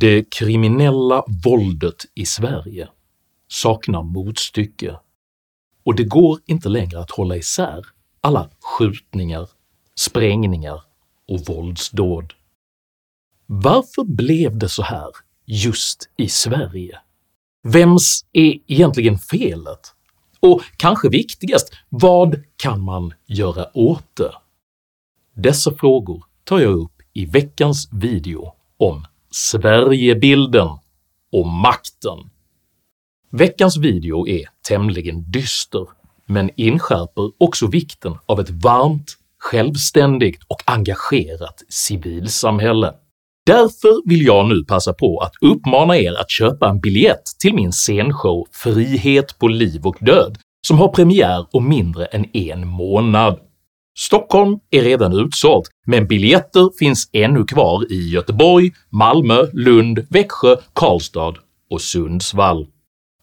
Det kriminella våldet i Sverige saknar motstycke och det går inte längre att hålla isär alla skjutningar, sprängningar och våldsdåd. Varför blev det så här just i Sverige? Vems är egentligen felet? Och kanske viktigast, vad kan man göra åt det? Dessa frågor tar jag upp i veckans video om Sverigebilden och makten. Veckans video är tämligen dyster, men inskärper också vikten av ett varmt, självständigt och engagerat civilsamhälle. Därför vill jag nu passa på att uppmana er att köpa en biljett till min scenshow “Frihet på liv och död” som har premiär om mindre än en månad. Stockholm är redan utsålt, men biljetter finns ännu kvar i Göteborg, Malmö, Lund, Växjö, Karlstad och Sundsvall.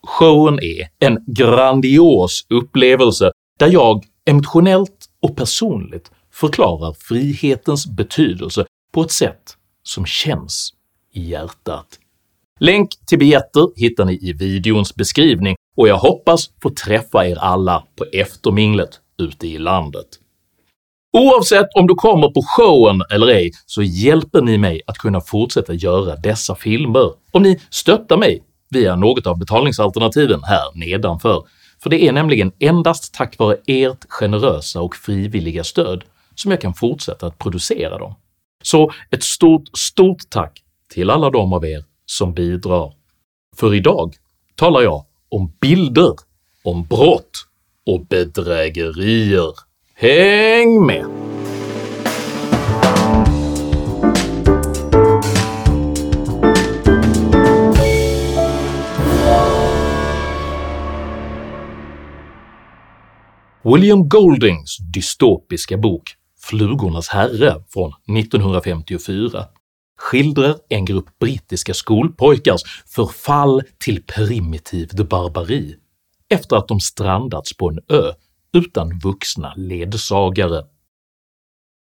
Showen är en grandios upplevelse där jag emotionellt och personligt förklarar frihetens betydelse på ett sätt som känns i hjärtat. Länk till biljetter hittar ni i videons beskrivning och jag hoppas få träffa er alla på efterminglet ute i landet. Oavsett om du kommer på showen eller ej så hjälper ni mig att kunna fortsätta göra dessa filmer om ni stöttar mig via något av betalningsalternativen här nedanför, för det är nämligen endast tack vare ert generösa och frivilliga stöd som jag kan fortsätta att producera dem. Så ett stort, stort tack till alla de av er som bidrar. För idag talar jag om bilder, om brott och bedrägerier. Häng med! William Goldings dystopiska bok “Flugornas herre” från 1954 skildrar en grupp brittiska skolpojkars förfall till primitivt barbari efter att de strandats på en ö utan vuxna ledsagare.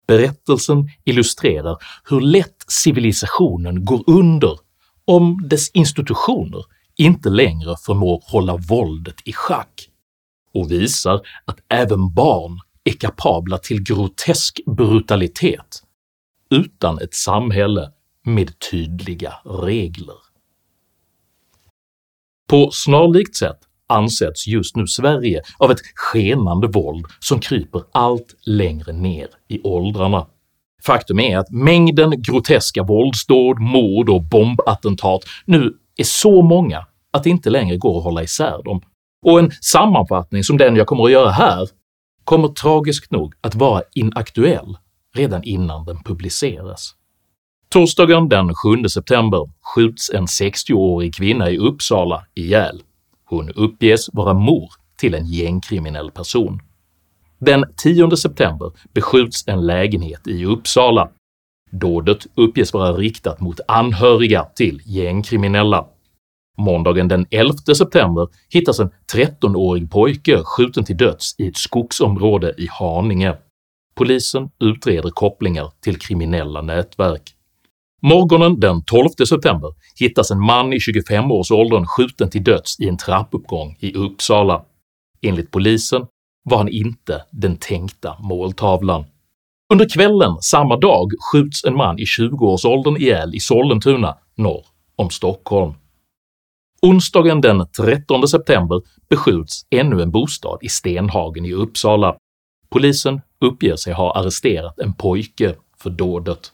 Berättelsen illustrerar hur lätt civilisationen går under om dess institutioner inte längre förmår hålla våldet i schack och visar att även barn är kapabla till grotesk brutalitet utan ett samhälle med tydliga regler. På snarlikt sätt ansätts just nu Sverige av ett skenande våld som kryper allt längre ner i åldrarna. Faktum är att mängden groteska våldsdåd, mord och bombattentat nu är så många att det inte längre går att hålla isär dem, och en sammanfattning som den jag kommer att göra här kommer tragiskt nog att vara inaktuell redan innan den publiceras. Torsdagen den 7 september skjuts en 60-årig kvinna i Uppsala ihjäl. Hon uppges vara mor till en gängkriminell person. Den 10 september beskjuts en lägenhet i Uppsala. Dådet uppges vara riktat mot anhöriga till gängkriminella. Måndagen den 11 september hittas en 13-årig pojke skjuten till döds i ett skogsområde i Haninge. Polisen utreder kopplingar till kriminella nätverk. Morgonen den 12 september hittas en man i 25-årsåldern skjuten till döds i en trappuppgång i Uppsala. Enligt polisen var han inte den tänkta måltavlan. Under kvällen samma dag skjuts en man i 20-årsåldern ihjäl i Sollentuna norr om Stockholm. Onsdagen den 13 september beskjuts ännu en bostad i Stenhagen i Uppsala. Polisen uppger sig ha arresterat en pojke för dådet.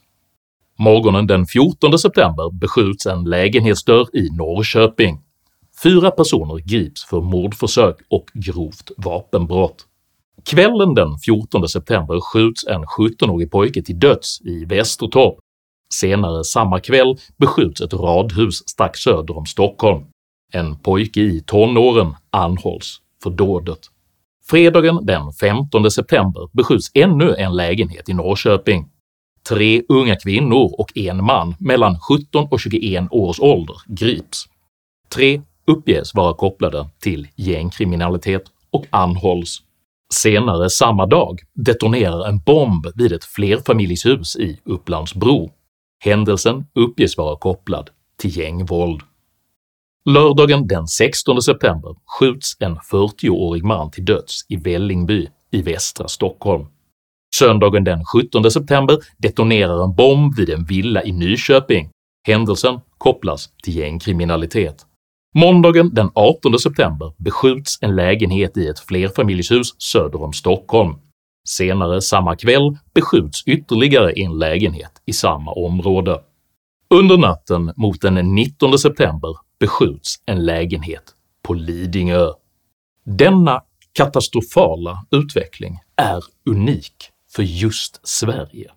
Morgonen den 14 september beskjuts en lägenhetsdörr i Norrköping. Fyra personer grips för mordförsök och grovt vapenbrott. Kvällen den 14 september skjuts en 17-årig pojke till döds i Västertorp. Senare samma kväll beskjuts ett radhus strax söder om Stockholm. En pojke i tonåren anhålls för dådet. Fredagen den 15 september beskjuts ännu en lägenhet i Norrköping. Tre unga kvinnor och en man mellan 17 och 21 års ålder grips. Tre uppges vara kopplade till gängkriminalitet och anhålls. Senare samma dag detonerar en bomb vid ett flerfamiljshus i Upplandsbro. Händelsen uppges vara kopplad till gängvåld. Lördagen den 16 september skjuts en 40-årig man till döds i Vällingby i västra Stockholm. Söndagen den 17 september detonerar en bomb vid en villa i Nyköping. Händelsen kopplas till gängkriminalitet. Måndagen den 18 september beskjuts en lägenhet i ett flerfamiljshus söder om Stockholm. Senare samma kväll beskjuts ytterligare en lägenhet i samma område. Under natten mot den 19 september beskjuts en lägenhet på Lidingö. Denna katastrofala utveckling är unik för just Sverige.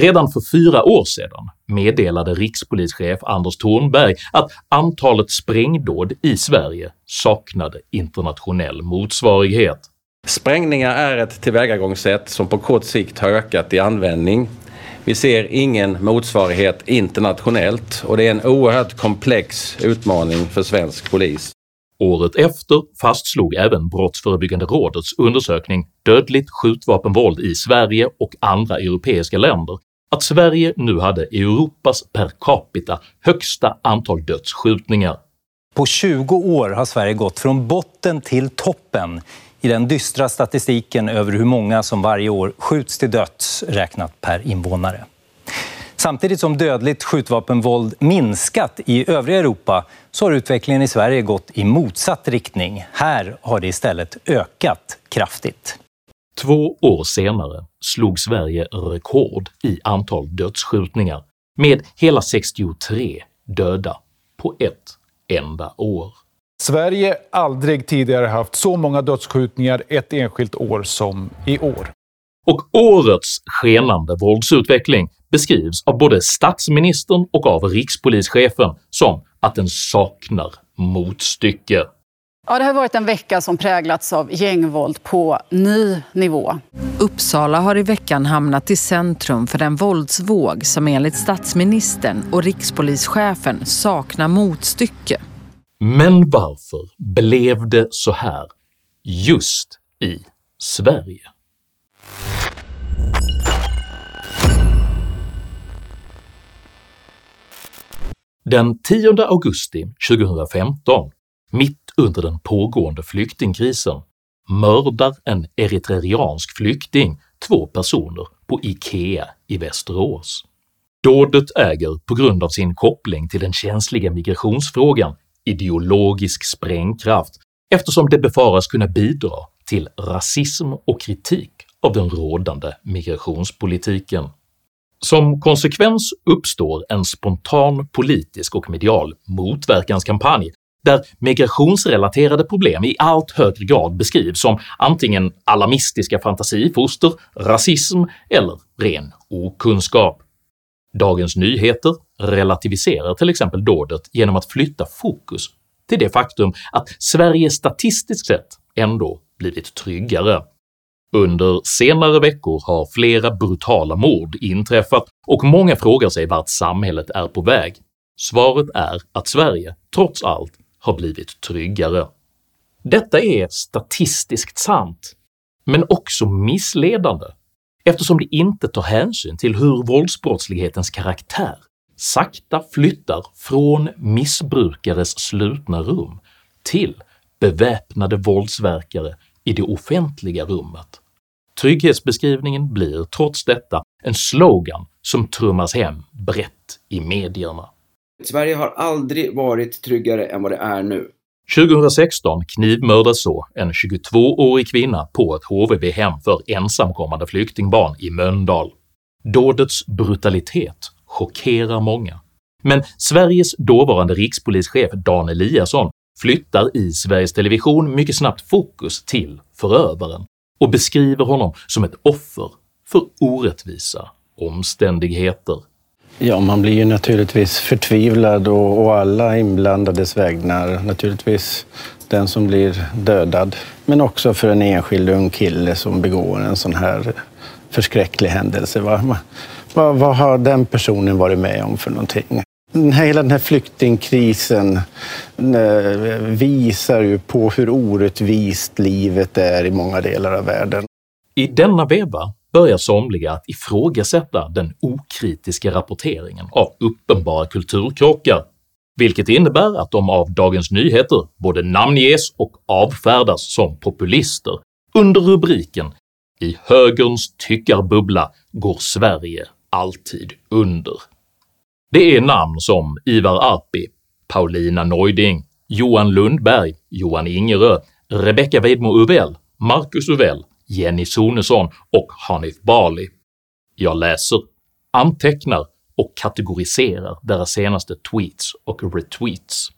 Redan för fyra år sedan meddelade rikspolischef Anders Thornberg att antalet sprängdåd i Sverige saknade internationell motsvarighet. Sprängningar är ett tillvägagångssätt som på kort sikt har ökat i användning. Vi ser ingen motsvarighet internationellt och det är en oerhört komplex utmaning för svensk polis. Året efter fastslog även Brottsförebyggande rådets undersökning “Dödligt skjutvapenvåld i Sverige och andra europeiska länder” att Sverige nu hade Europas per capita högsta antal dödsskjutningar. På 20 år har Sverige gått från botten till toppen i den dystra statistiken över hur många som varje år skjuts till döds räknat per invånare. Samtidigt som dödligt skjutvapenvåld minskat i övriga Europa så har utvecklingen i Sverige gått i motsatt riktning. Här har det istället ökat kraftigt. Två år senare slog Sverige rekord i antal dödsskjutningar med hela 63 döda på ett enda år. Sverige aldrig tidigare haft så många dödsskjutningar ett enskilt år som i år. Och årets skenande våldsutveckling beskrivs av både statsministern och av rikspolischefen som att den saknar motstycke. Ja, det har varit en vecka som präglats av gängvåld på ny nivå. Uppsala har i veckan hamnat i centrum för den våldsvåg som enligt statsministern och rikspolischefen saknar motstycke. Men varför blev det så här just i Sverige? Den 10 augusti 2015, mitt under den pågående flyktingkrisen, mördar en eritreansk flykting två personer på IKEA i Västerås. Dådet äger på grund av sin koppling till den känsliga migrationsfrågan ideologisk sprängkraft eftersom det befaras kunna bidra till rasism och kritik av den rådande migrationspolitiken. Som konsekvens uppstår en spontan politisk och medial motverkanskampanj där migrationsrelaterade problem i allt högre grad beskrivs som antingen alarmistiska fantasifoster, rasism eller ren okunskap. Dagens Nyheter relativiserar till exempel dådet genom att flytta fokus till det faktum att Sverige statistiskt sett ändå blivit tryggare. Under senare veckor har flera brutala mord inträffat och många frågar sig vart samhället är på väg. Svaret är att Sverige, trots allt, har blivit tryggare. Detta är statistiskt sant, men också missledande eftersom det inte tar hänsyn till hur våldsbrottslighetens karaktär sakta flyttar från missbrukares slutna rum till beväpnade våldsverkare i det offentliga rummet. Trygghetsbeskrivningen blir trots detta en slogan som trummas hem brett i medierna. Sverige har aldrig varit tryggare än vad det är nu. 2016 knivmördas så en 22-årig kvinna på ett HVB-hem för ensamkommande flyktingbarn i Mölndal. Dådets brutalitet chockerar många, men Sveriges dåvarande rikspolischef Dan Eliasson flyttar i Sveriges Television mycket snabbt fokus till förövaren och beskriver honom som ett offer för orättvisa omständigheter. Ja, man blir ju naturligtvis förtvivlad och, och alla inblandades vägnar. Naturligtvis den som blir dödad, men också för en enskild ung kille som begår en sån här förskräcklig händelse. Va? Vad, vad har den personen varit med om för någonting? Hela den här flyktingkrisen eh, visar ju på hur orättvist livet är i många delar av världen. I denna veva börjar somliga att ifrågasätta den okritiska rapporteringen av uppenbara kulturkrockar vilket innebär att de av Dagens Nyheter både namnges och avfärdas som populister under rubriken “I högerns tyckarbubbla går Sverige alltid under”. Det är namn som Ivar Arpi, Paulina Neuding, Johan Lundberg, Johan Ingerö, Rebecca Weidmo Uvell, Marcus Uvell, Jenny Sonesson och Hanif Bali. Jag läser, antecknar och kategoriserar deras senaste tweets och retweets.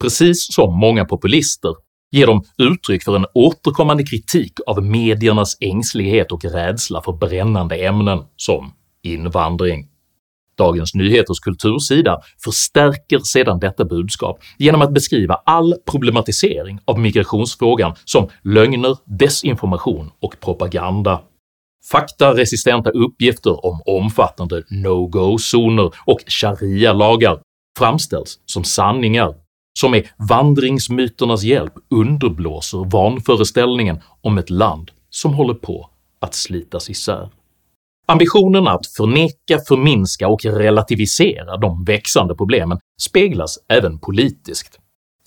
Precis som många populister ger de uttryck för en återkommande kritik av mediernas ängslighet och rädsla för brännande ämnen som invandring. Dagens Nyheters kultursida förstärker sedan detta budskap genom att beskriva all problematisering av migrationsfrågan som lögner, desinformation och propaganda. Faktaresistenta uppgifter om omfattande no-go-zoner och sharia-lagar framställs som sanningar som med vandringsmyternas hjälp underblåser vanföreställningen om ett land som håller på att slitas isär. Ambitionen att förneka, förminska och relativisera de växande problemen speglas även politiskt.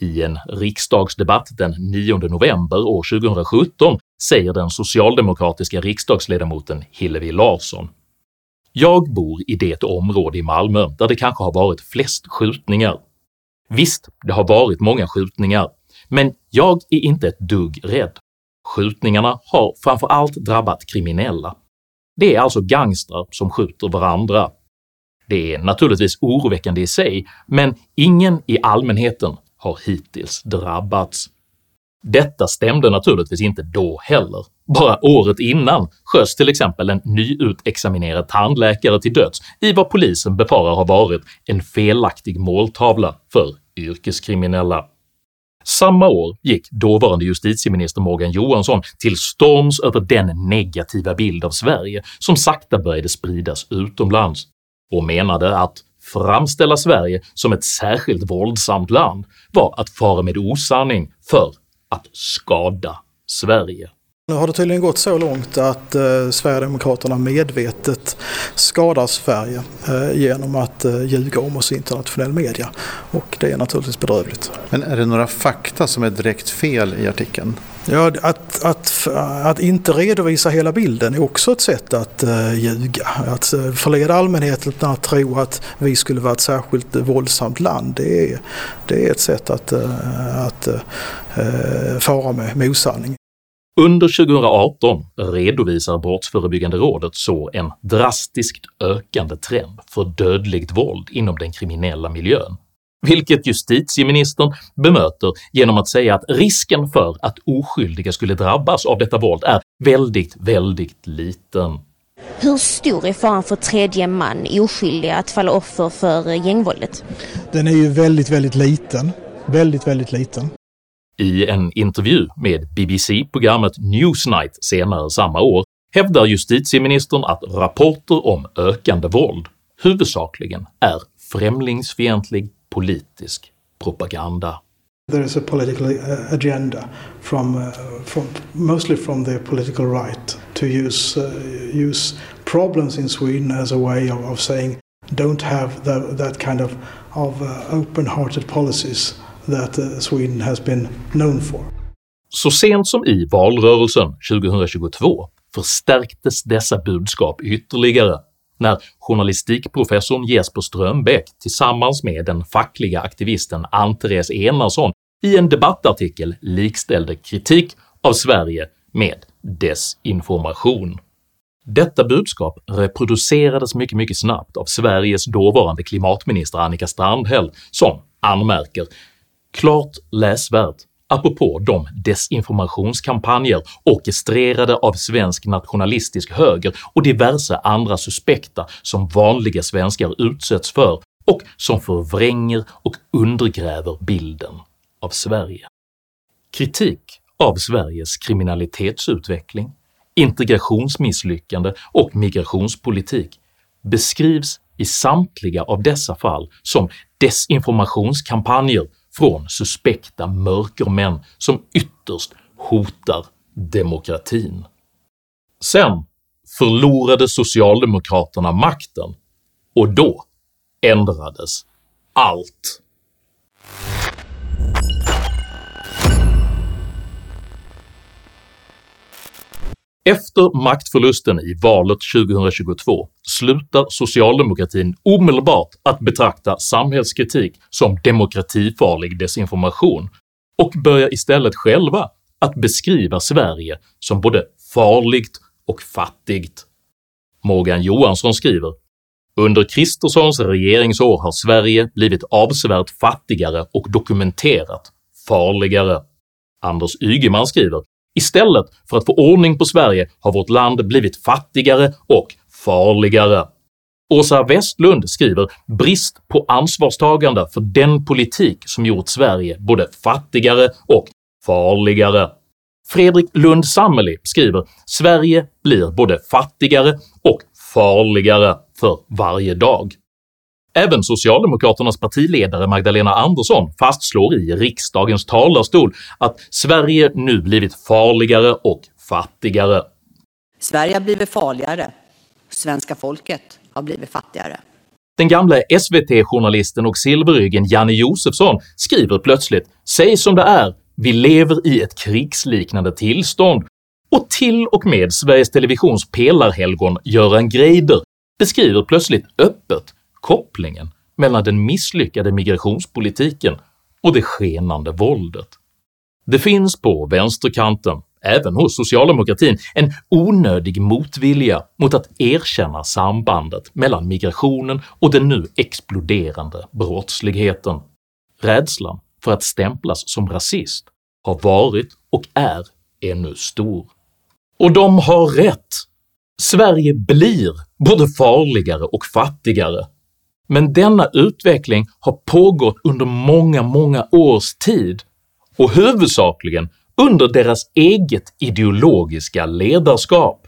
I en riksdagsdebatt den 9 november år 2017 säger den socialdemokratiska riksdagsledamoten Hillevi Larsson “Jag bor i det område i Malmö där det kanske har varit flest skjutningar. Visst, det har varit många skjutningar, men jag är inte ett dugg rädd. Skjutningarna har framför allt drabbat kriminella. Det är alltså gangstrar som skjuter varandra. Det är naturligtvis oroväckande i sig, men ingen i allmänheten har hittills drabbats. Detta stämde naturligtvis inte då heller. Bara året innan sköts till exempel en nyutexaminerad tandläkare till döds i vad polisen befarar har varit en felaktig måltavla för yrkeskriminella. Samma år gick dåvarande justitieminister Morgan Johansson till storms över den negativa bild av Sverige som sakta började spridas utomlands och menade att framställa Sverige som ett särskilt våldsamt land var att fara med osanning för att skada Sverige. Nu har det tydligen gått så långt att eh, Sverigedemokraterna medvetet skadar Sverige eh, genom att eh, ljuga om oss i internationell media. Och det är naturligtvis bedrövligt. Men är det några fakta som är direkt fel i artikeln? Ja, att, att, att inte redovisa hela bilden är också ett sätt att uh, ljuga. Att uh, förleda allmänheten att tro att vi skulle vara ett särskilt våldsamt land, det är, det är ett sätt att, uh, att uh, fara med, med osanning. Under 2018 redovisar Brottsförebyggande rådet så en drastiskt ökande trend för dödligt våld inom den kriminella miljön, vilket justitieministern bemöter genom att säga att risken för att oskyldiga skulle drabbas av detta våld är väldigt, väldigt liten. Hur stor är faran för tredje man, oskyldiga, att falla offer för gängvåldet? Den är ju väldigt, väldigt liten. Väldigt, väldigt liten. I en intervju med BBC-programmet Newsnight senare samma år hävdar justitieministern att rapporter om ökande våld huvudsakligen är främlingsfientlig politisk propaganda. There is a political uh, agenda from, uh, from mostly from the political right to use uh, use problems in Sweden as a way of, of saying don't have the, that kind of of uh, open-hearted policies that uh, Sweden has been known for. Så sent som i valrörelsen 2022 förstärktes dessa budskap ytterligare när journalistikprofessorn Jesper Strömbäck tillsammans med den fackliga aktivisten Ann-Therese Enarsson i en debattartikel likställde kritik av Sverige med desinformation. Detta budskap reproducerades mycket, mycket snabbt av Sveriges dåvarande klimatminister Annika Strandhäll som anmärker “klart läsvärt apropå de desinformationskampanjer orkestrerade av svensk nationalistisk höger och diverse andra suspekta som vanliga svenskar utsätts för och som förvränger och undergräver bilden av Sverige. Kritik av Sveriges kriminalitetsutveckling, integrationsmisslyckande och migrationspolitik beskrivs i samtliga av dessa fall som desinformationskampanjer från suspekta mörkermän som ytterst hotar demokratin. Sen förlorade socialdemokraterna makten och då ändrades allt. Efter maktförlusten i valet 2022 slutar socialdemokratin omedelbart att betrakta samhällskritik som demokratifarlig desinformation och börjar istället själva att beskriva Sverige som både farligt och fattigt. Morgan Johansson skriver “Under Kristerssons regeringsår har Sverige blivit avsevärt fattigare och dokumenterat farligare”. Anders Ygeman skriver “Istället för att få ordning på Sverige har vårt land blivit fattigare och farligare”. Åsa Westlund skriver “Brist på ansvarstagande för den politik som gjort Sverige både fattigare och farligare”. Fredrik Lund Sammeli skriver “Sverige blir både fattigare och farligare för varje dag”. Även socialdemokraternas partiledare Magdalena Andersson fastslår i riksdagens talarstol att Sverige nu blivit farligare och fattigare. Sverige har blivit farligare, svenska folket har blivit fattigare. Den gamla SVT-journalisten och silverryggen Janne Josefsson skriver plötsligt “Säg som det är, vi lever i ett krigsliknande tillstånd” och till och med Sveriges Televisions pelarhelgon Göran Greider beskriver plötsligt öppet kopplingen mellan den misslyckade migrationspolitiken och det skenande våldet. Det finns på vänsterkanten, även hos socialdemokratin, en onödig motvilja mot att erkänna sambandet mellan migrationen och den nu exploderande brottsligheten. Rädslan för att stämplas som rasist har varit och är ännu stor. Och de har rätt! Sverige blir både farligare och fattigare men denna utveckling har pågått under många, många års tid och huvudsakligen under deras eget ideologiska ledarskap.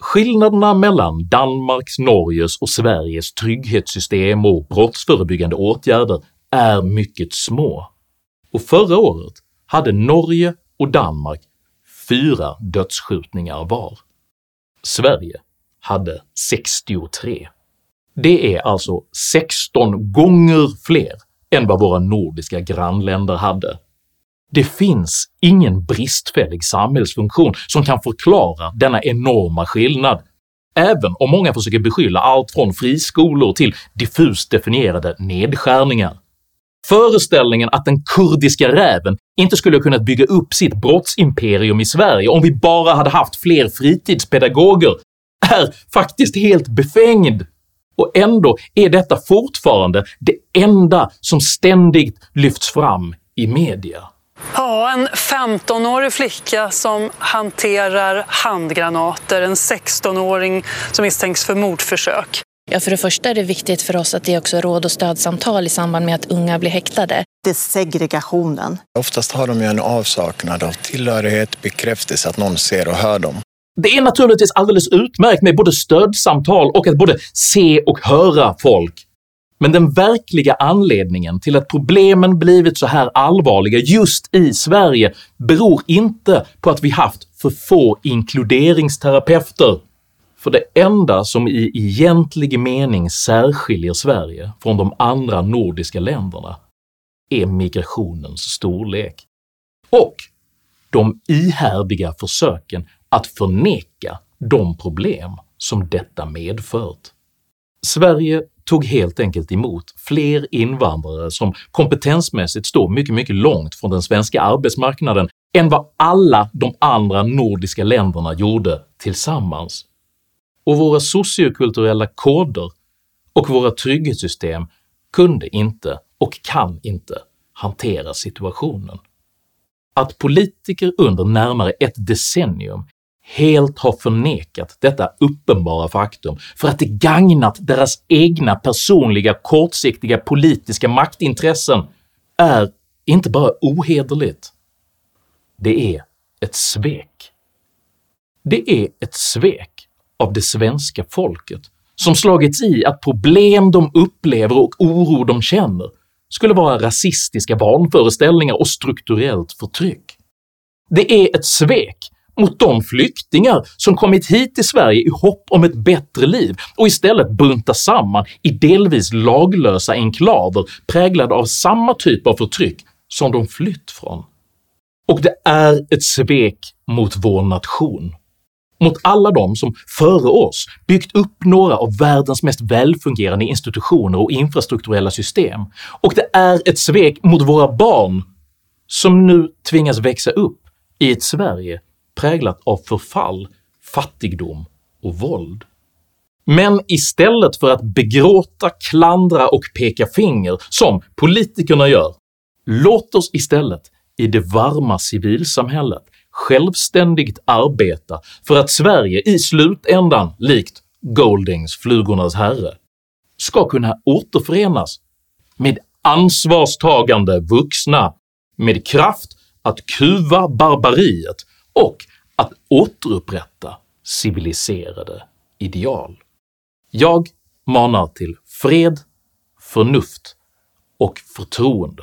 Skillnaderna mellan Danmarks, Norges och Sveriges trygghetssystem och brottsförebyggande åtgärder är mycket små, och förra året hade Norge och Danmark fyra dödsskjutningar var. Sverige hade 63. Det är alltså 16 gånger fler än vad våra nordiska grannländer hade. Det finns ingen bristfällig samhällsfunktion som kan förklara denna enorma skillnad, även om många försöker beskylla allt från friskolor till diffust definierade nedskärningar. Föreställningen att den kurdiska räven inte skulle ha kunnat bygga upp sitt brottsimperium i Sverige om vi bara hade haft fler fritidspedagoger är faktiskt helt befängd, och ändå är detta fortfarande det enda som ständigt lyfts fram i media. Ja, en 15-årig flicka som hanterar handgranater, en 16-åring som misstänks för mordförsök. Ja, för det första är det viktigt för oss att det är också råd och stödsamtal i samband med att unga blir häktade. Det är segregationen. Oftast har de ju en avsaknad av tillhörighet, bekräftelse att någon ser och hör dem. Det är naturligtvis alldeles utmärkt med både stödsamtal och att både se och höra folk, men den verkliga anledningen till att problemen blivit så här allvarliga just i Sverige beror inte på att vi haft för få inkluderingsterapeuter för det enda som i egentlig mening särskiljer Sverige från de andra nordiska länderna är migrationens storlek och de ihärdiga försöken att förneka de problem som detta medfört. Sverige tog helt enkelt emot fler invandrare som kompetensmässigt står mycket, mycket långt från den svenska arbetsmarknaden än vad alla de andra nordiska länderna gjorde tillsammans och våra sociokulturella koder och våra trygghetssystem kunde inte och kan inte hantera situationen. Att politiker under närmare ett decennium helt har förnekat detta uppenbara faktum för att det gagnat deras egna personliga kortsiktiga politiska maktintressen är inte bara ohederligt, det är ett svek. Det är ett svek av det svenska folket som slagits i att problem de upplever och oro de känner skulle vara rasistiska vanföreställningar och strukturellt förtryck. Det är ett svek mot de flyktingar som kommit hit till Sverige i hopp om ett bättre liv och istället buntas samman i delvis laglösa enklaver präglade av samma typ av förtryck som de flytt från. Och det är ett svek mot vår nation, mot alla de som före oss byggt upp några av världens mest välfungerande institutioner och infrastrukturella system, och det är ett svek mot våra barn som nu tvingas växa upp i ett Sverige präglat av förfall, fattigdom och våld. Men istället för att begråta, klandra och peka finger som politikerna gör, låt oss istället i det varma civilsamhället självständigt arbeta för att Sverige i slutändan, likt Goldings Flugornas herre, ska kunna återförenas med ansvarstagande vuxna med kraft att kuva barbariet och att återupprätta civiliserade ideal. Jag manar till fred, förnuft och förtroende.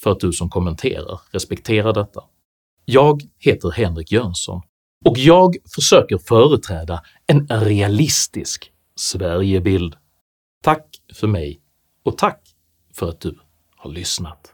för att du som kommenterar respekterar detta. Jag heter Henrik Jönsson och jag försöker företräda en realistisk Sverigebild. Tack för mig och tack för att du har lyssnat.